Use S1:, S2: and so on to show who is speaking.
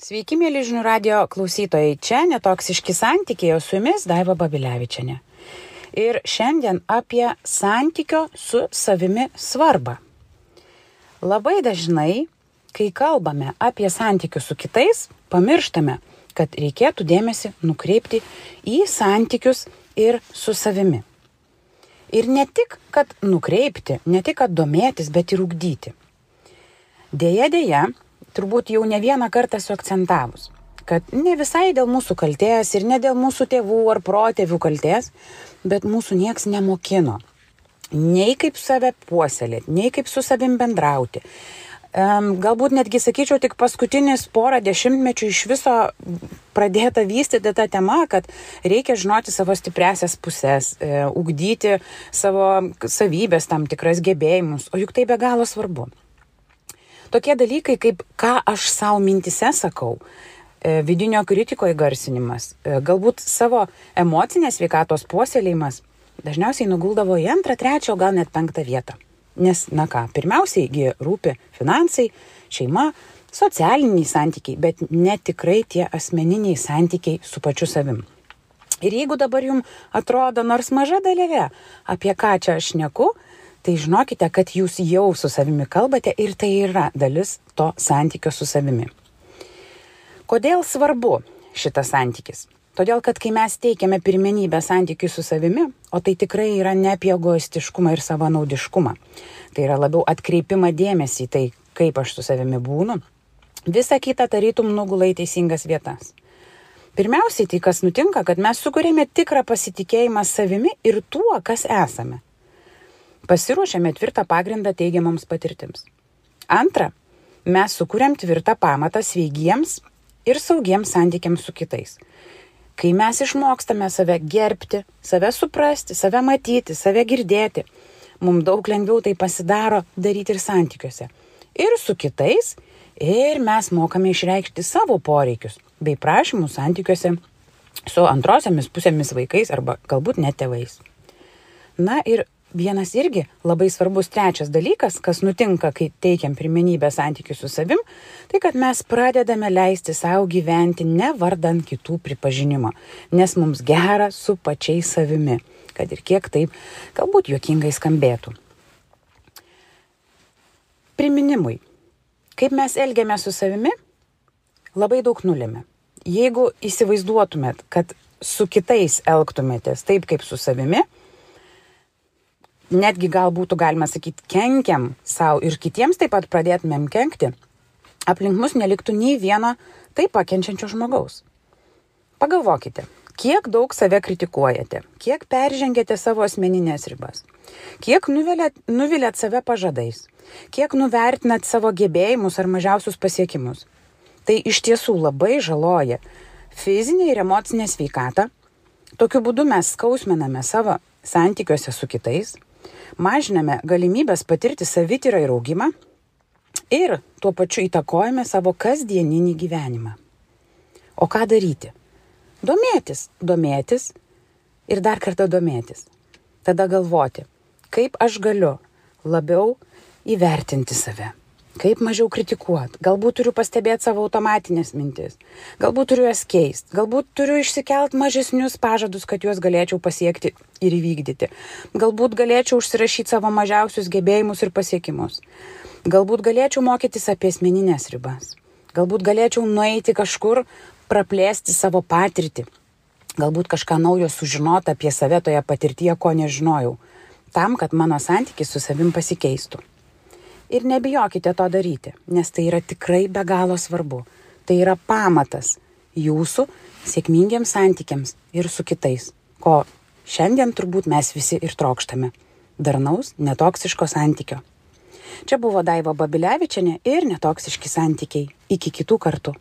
S1: Sveiki, mėly žinių radio klausytojai. Čia netoksiški santykiai, o su jumis Daiva Babilevičiane. Ir šiandien apie santykio su savimi svarbą. Labai dažnai, kai kalbame apie santykius su kitais, pamirštame, kad reikėtų dėmesį nukreipti į santykius ir su savimi. Ir ne tik, kad nukreipti, ne tik, kad domėtis, bet ir ugdyti. Deja, deja, turbūt jau ne vieną kartą esu akcentavus, kad ne visai dėl mūsų kalties ir ne dėl mūsų tėvų ar protėvių kalties, bet mūsų nieks nemokino. Nei kaip save puoselėti, nei kaip su savim bendrauti. Galbūt netgi sakyčiau, tik paskutinis porą dešimtmečių iš viso pradėta vystyti tą temą, kad reikia žinoti savo stipresias pusės, e, ugdyti savo savybės, tam tikras gebėjimus, o juk tai be galo svarbu tokie dalykai kaip ką aš savo mintise sakau, e, vidinio kritiko įgarsinimas, e, galbūt savo emocinės sveikatos puoselėjimas dažniausiai nuguldavo į antrą, trečią, gal net penktą vietą. Nes, na ką, pirmiausiai rūpi finansai, šeima, socialiniai santykiai, bet netikrai tie asmeniniai santykiai su pačiu savim. Ir jeigu dabar jums atrodo nors maža dalelė, apie ką čia aš neku, tai žinokite, kad jūs jau su savimi kalbate ir tai yra dalis to santykio su savimi. Kodėl svarbu šitas santykis? Todėl, kad kai mes teikiame pirmenybę santykiui su savimi, o tai tikrai yra ne apie egoistiškumą ir savanaudiškumą, tai yra labiau atkreipimą dėmesį į tai, kaip aš su savimi būnu, visa kita tarytum nugulai teisingas vietas. Pirmiausiai tai, kas nutinka, kad mes sukūrėme tikrą pasitikėjimą savimi ir tuo, kas esame pasiruošėme tvirtą pagrindą teigiamoms patirtims. Antra, mes sukūrėm tvirtą pamatą sveigiems ir saugiems santykiams su kitais. Kai mes išmokstame save gerbti, save suprasti, save matyti, save girdėti, mums daug lengviau tai pasidaro daryti ir santykiuose. Ir su kitais, ir mes mokame išreikšti savo poreikius bei prašymus santykiuose su antrosiamis pusėmis vaikais arba galbūt net tėvais. Na ir vienas irgi labai svarbus trečias dalykas, kas nutinka, kai teikiam pirmenybę santykių su savim, tai kad mes pradedame leisti savo gyventi ne vardant kitų pripažinimo, nes mums gera su pačiais savimi, kad ir kiek taip galbūt juokingai skambėtų. Priminimui. Kaip mes elgiamės su savimi, labai daug nulėmė. Jeigu įsivaizduotumėt, kad su kitais elgtumėtės taip kaip su savimi, netgi gal būtų galima sakyti, kenkiam savo ir kitiems taip pat pradėtumėm kenkti, aplink mus neliktų nei vieno taip pakenčiančio žmogaus. Pagalvokite, kiek daug save kritikuojate, kiek peržengėte savo asmeninės ribas, kiek nuvilėt, nuvilėt save pažadais, kiek nuvertinat savo gebėjimus ar mažiausius pasiekimus. Tai iš tiesų labai žaloja fizinę ir emocinę sveikatą. Tokiu būdu mes skausminame savo santykiuose su kitais, mažiname galimybės patirti savityrą ir augimą ir tuo pačiu įtakojame savo kasdieninį gyvenimą. O ką daryti? Domėtis, domėtis ir dar kartą domėtis. Tada galvoti, kaip aš galiu labiau įvertinti save kaip mažiau kritikuot, galbūt turiu pastebėti savo automatinės mintis, galbūt turiu jas keisti, galbūt turiu išsikelt mažesnius pažadus, kad juos galėčiau pasiekti ir įvykdyti, galbūt galėčiau užsirašyti savo mažiausius gebėjimus ir pasiekimus, galbūt galėčiau mokytis apie asmeninės ribas, galbūt galėčiau nueiti kažkur, praplėsti savo patirtį, galbūt kažką naujo sužinoti apie save toje patirtyje, ko nežinojau, tam, kad mano santykis su savim pasikeistų. Ir nebijokite to daryti, nes tai yra tikrai be galo svarbu. Tai yra pamatas jūsų sėkmingiems santykiams ir su kitais, ko šiandien turbūt mes visi ir trokštame. Darnaus, netoksiško santykio. Čia buvo Daiva Babilevičiane ir netoksiški santykiai. Iki kitų kartų.